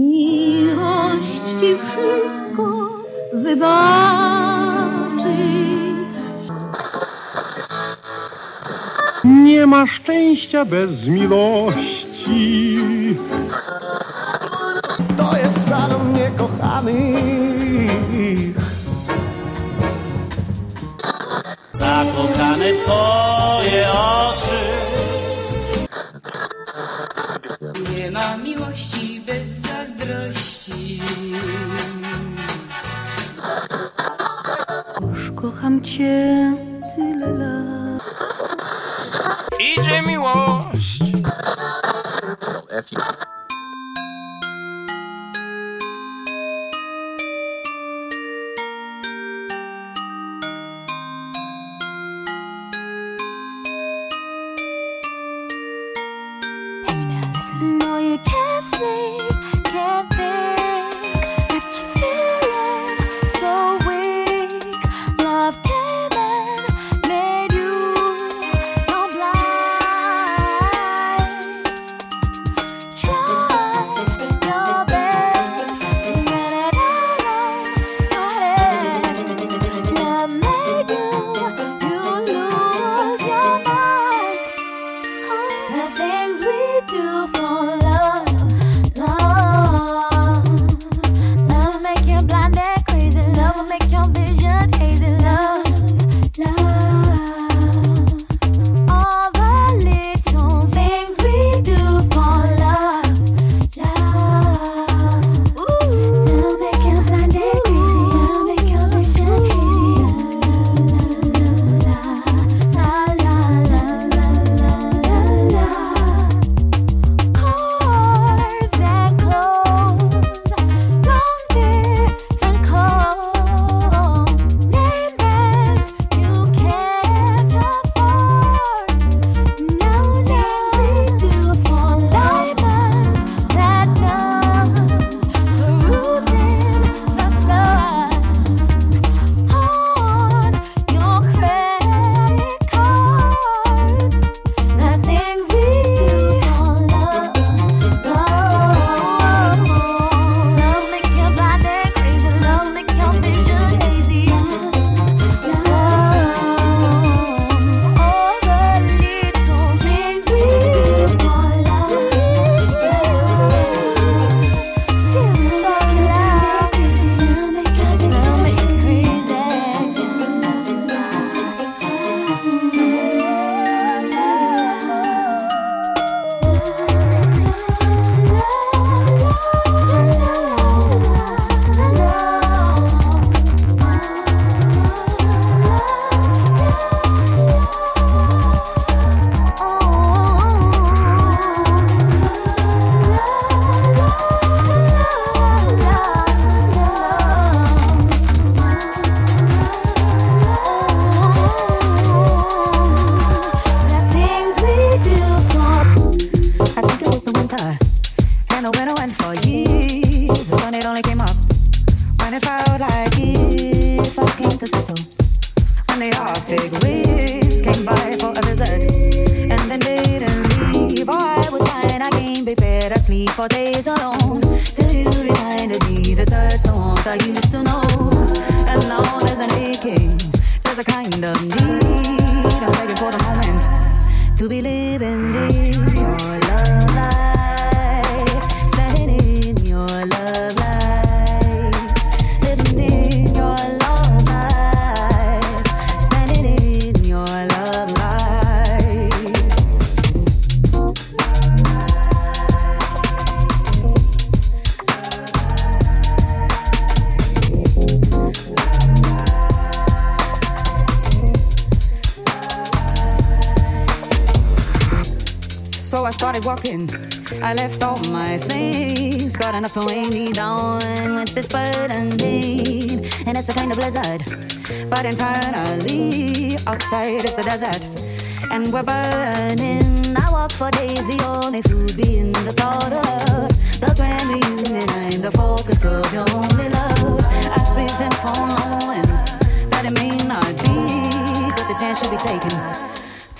Miłość ci wszystko wybaczy. Nie ma szczęścia bez miłości. To jest salon niekochanych. Zakochane twoje oczy. I'm gently loved. You.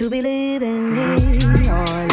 to believe in me.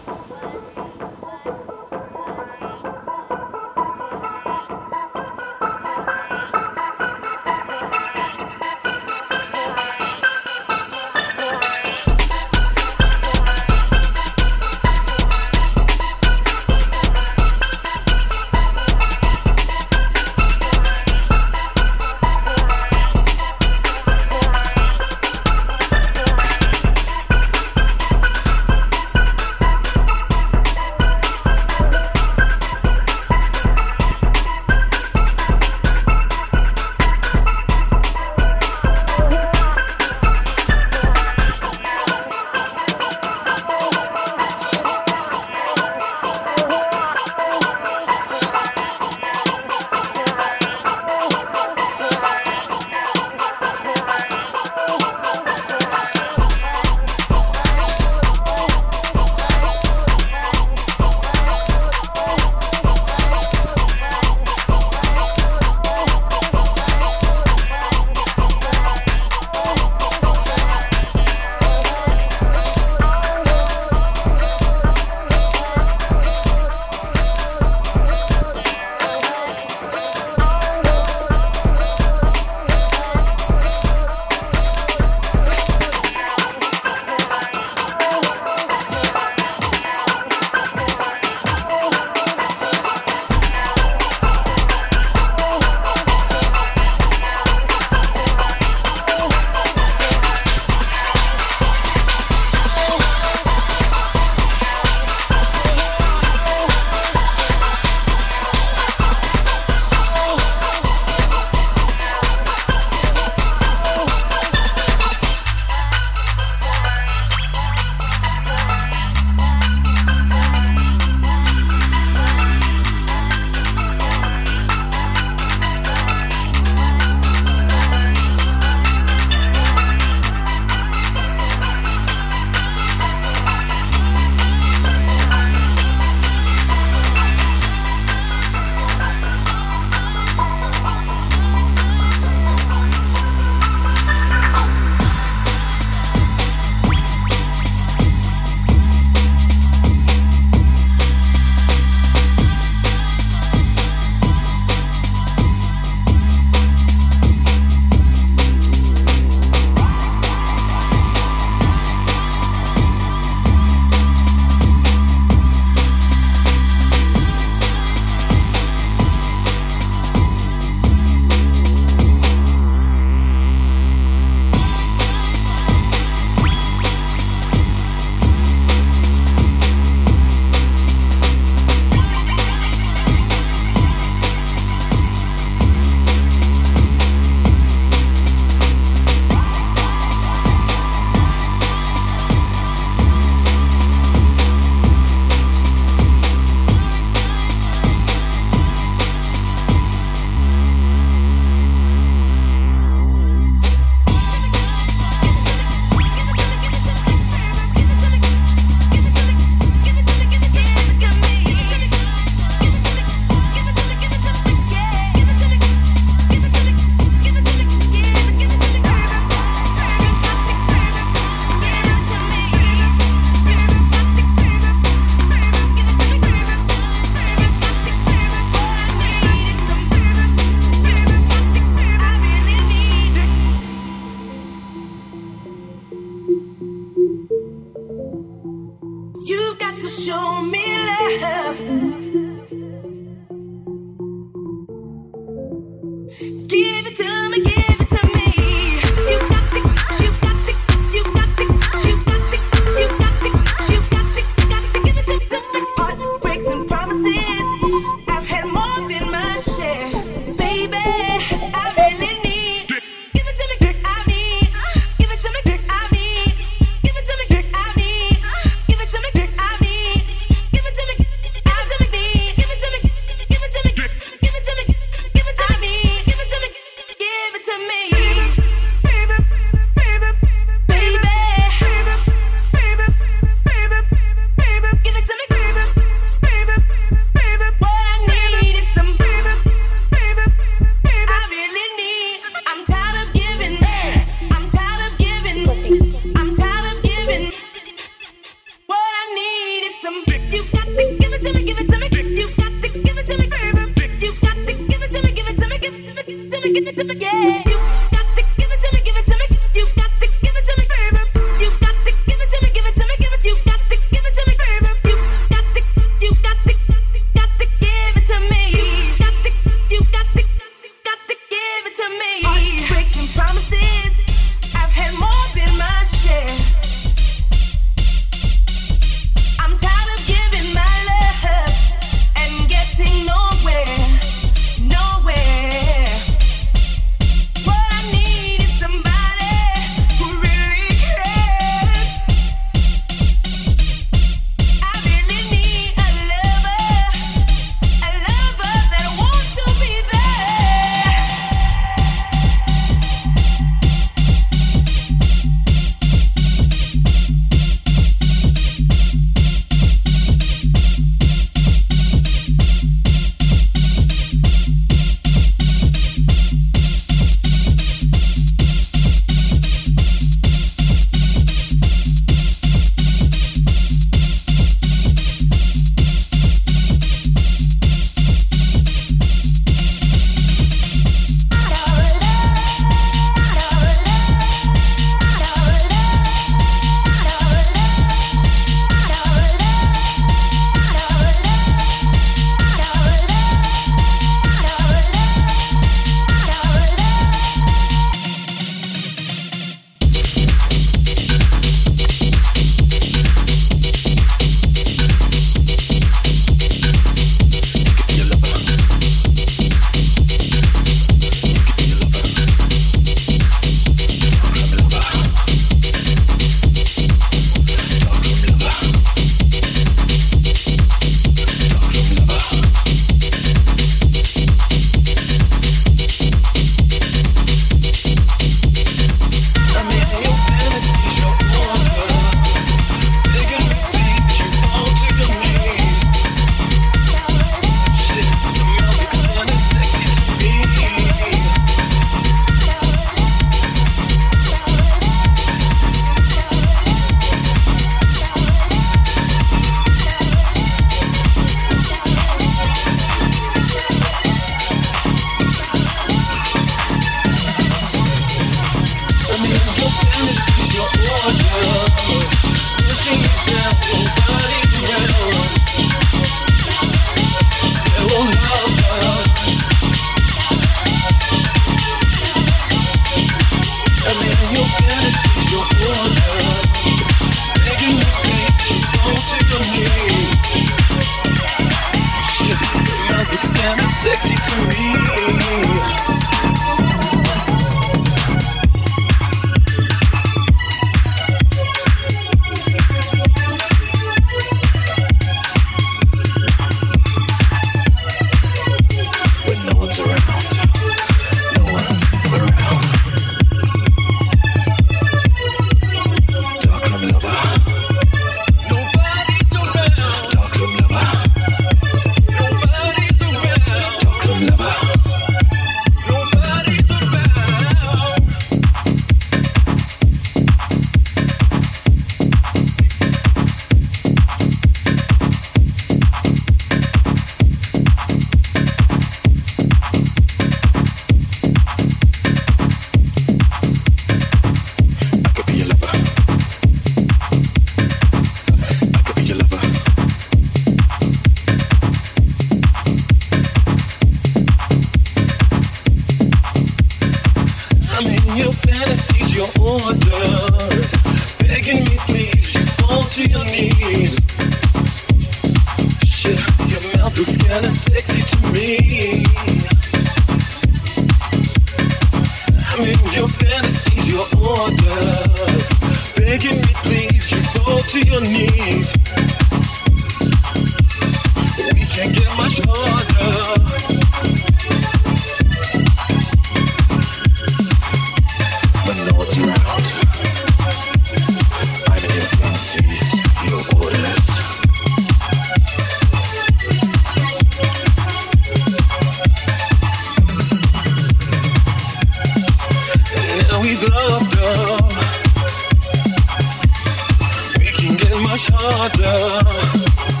harder.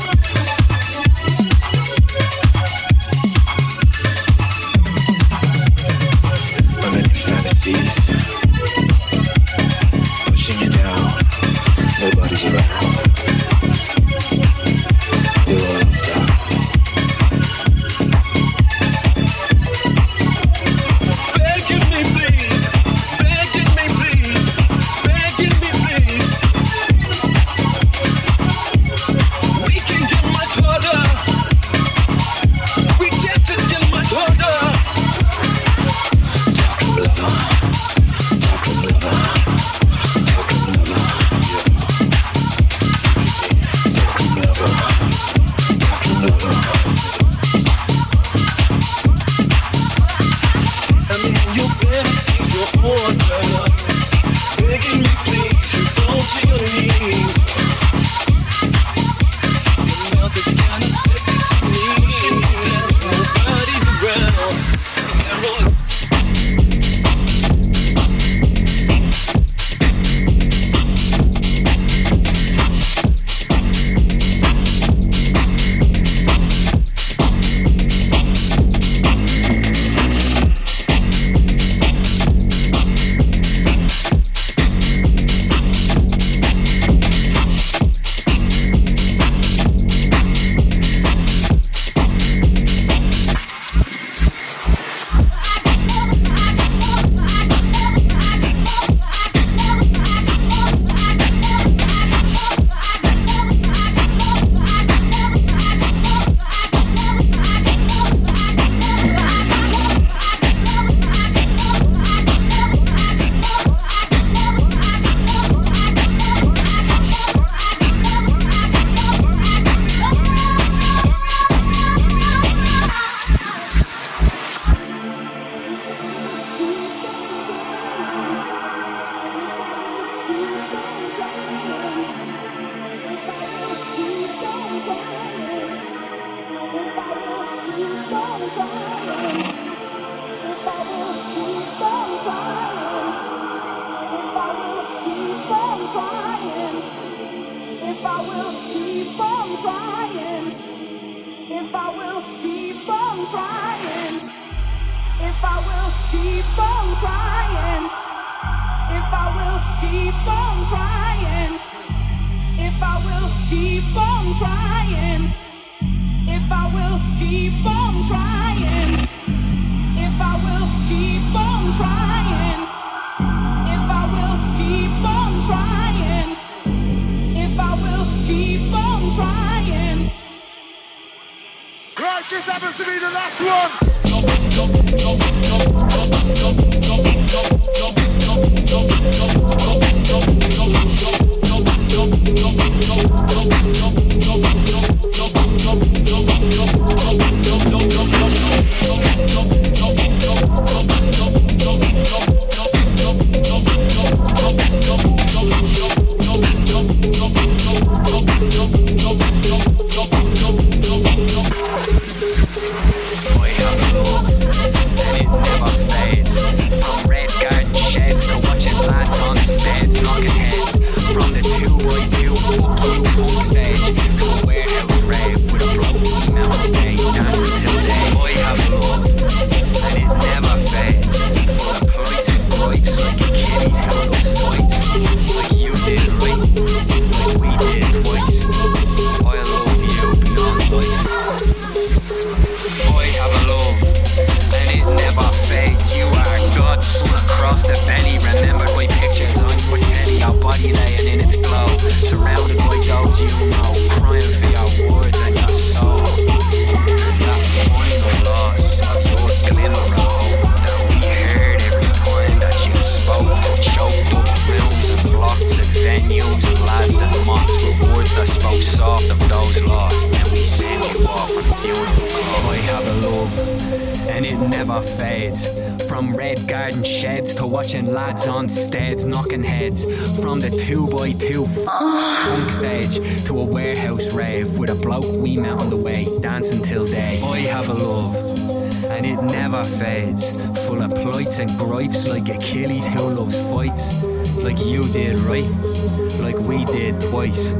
Rave with a bloke we met on the way, dancing till day. I have a love, and it never fades. Full of plights and gripes like Achilles who loves fights. Like you did, right? Like we did twice.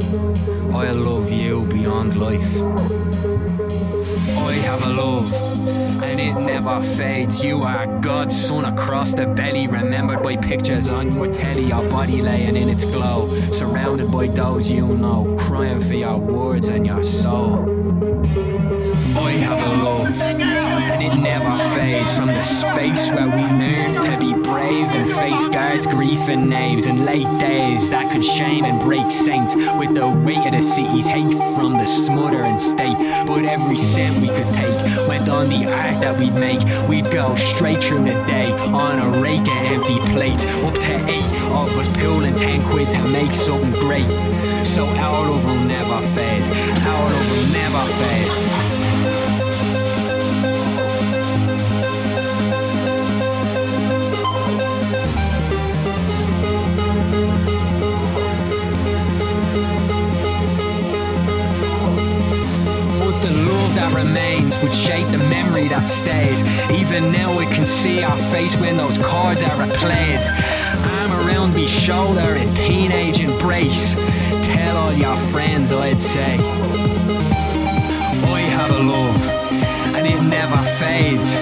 I love you beyond life. I have a love, and it never fades. You are God's son across the belly, remembered by pictures on your telly, your body laying in its glow, surrounded by those you know, crying for your words and your soul. I have a love, it never fades from the space where we learn to be brave and face guards, grief and knaves, and late days that could shame and break saints with the weight of the city's hate from the smothering state. But every cent we could take went on the art that we'd make. We'd go straight through the day on a rake of empty plates, up to eight of us pulling ten quid to make something great. So our love will never fade, our love will never fade. Remains would shape the memory that stays. Even now we can see our face when those cards are replayed. Arm around me shoulder in teenage embrace. Tell all your friends I'd say. I have a love, and it never fades.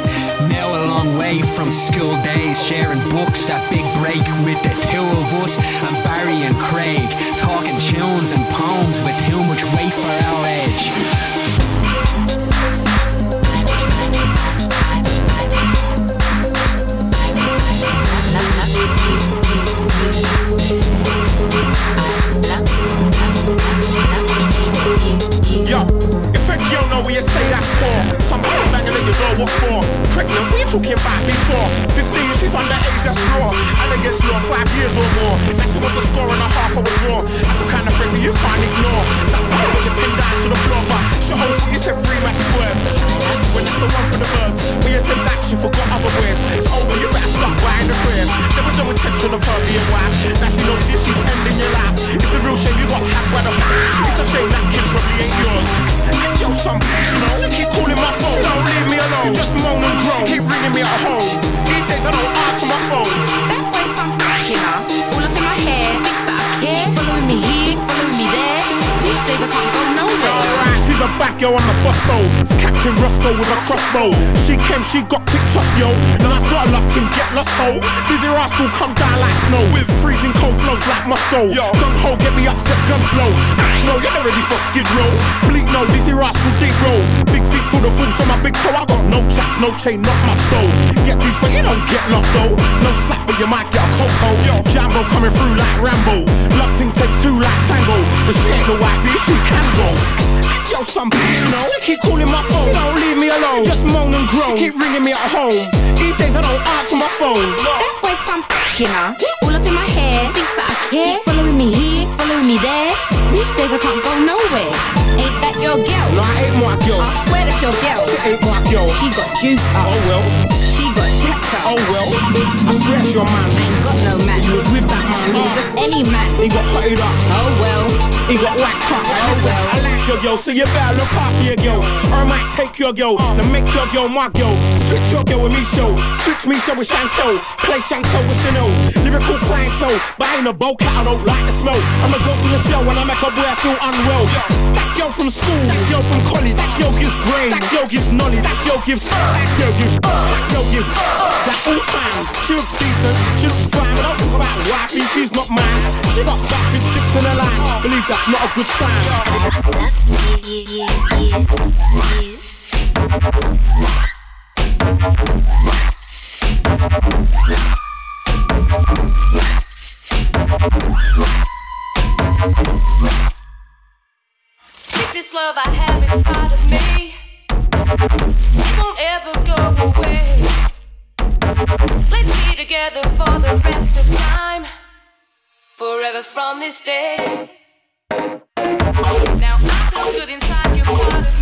Now a long way from school days, sharing books at Big Break with the two of us and Barry and Craig, talking tunes and poems with too much weight for our age. For? Pregnant, you talking about? Be sure. 15, she's underage, that's raw. And against law, five years or more. Now she wants a score and a half of a draw. That's the kind of friend that you can't ignore. That one where you pin down to the floor, but she owns you said three magic words. When that's the one for the birds. When you said that, she forgot other words. It's over, you better stop buying the prayers. There was no intention of her being wife. Now she knows this, she's ending your life. It's a real shame you got hacked by the It's a shame that kid probably ain't yours. Yo, some bitch, you know. She keep calling my phone. Don't leave me alone. She just moan and groan. Keep ringing me at home. These days I don't answer my phone. That boy's some killer. All up in my hair. Thinks that I care. Following me here, following me there. These days I can't go a back yo on the bus though. It's Captain Roscoe with a crossbow. She came, she got picked up yo. Now I still love him, get lost ho. Dizzee Rascal come down like snow with freezing cold flows like Moscow. Yo, gun ho, get me upset, guns blow. No, you're not ready for skid row. Bleak no, Dizzee Rascal deep roll. Big feet full of fools on my big toe. I got no jack, no chain, not much though. Get juice, but you don't get love though. No slack, but you might get a cocoa. Yo, Jambo coming through like Rambo. Love ting takes two like tango. But she ain't no wifey, she can go. Yo, some bitch, you know. She keep calling my phone. She don't leave me alone. She just moan and groan. She keep ringing me at home. These days I don't answer my phone. That boy's some killer. All up in my hair. Thinks that I care. Following me here, following me there. These days I can't go nowhere. Ain't that your girl? No, I ain't my girl. I swear that's your girl. It ain't my girl. She got juice up. Oh well. She got up. Oh well. I swear it's your man. I ain't got no man. He was with that man. Ain't just any man. He got hotted up. Oh well. He got whacked up. Oh Listen, well. I like your girl, so you better look after your girl. Or I might take your girl, oh. then make your girl my girl. Switch your girl with me show. Switch me show with Chantel. Play Chantel with Chanel. Lyrical clientele, but I ain't a bow cat, I don't like the smell. I'm a girl from the show when I make a boy I feel unwell. That girl from school, that girl from college, that girl gives brain, that girl gives knowledge, that girl gives, that girl gives, that girl gives, like all times. Decent, she looks fine, but don't talk about wifey, she's not mine. She got six in a line, believe that's not a good sign. This love I have is part of me. It won't ever go away. Let's be together for the rest of time, forever from this day. Now I feel good inside your heart.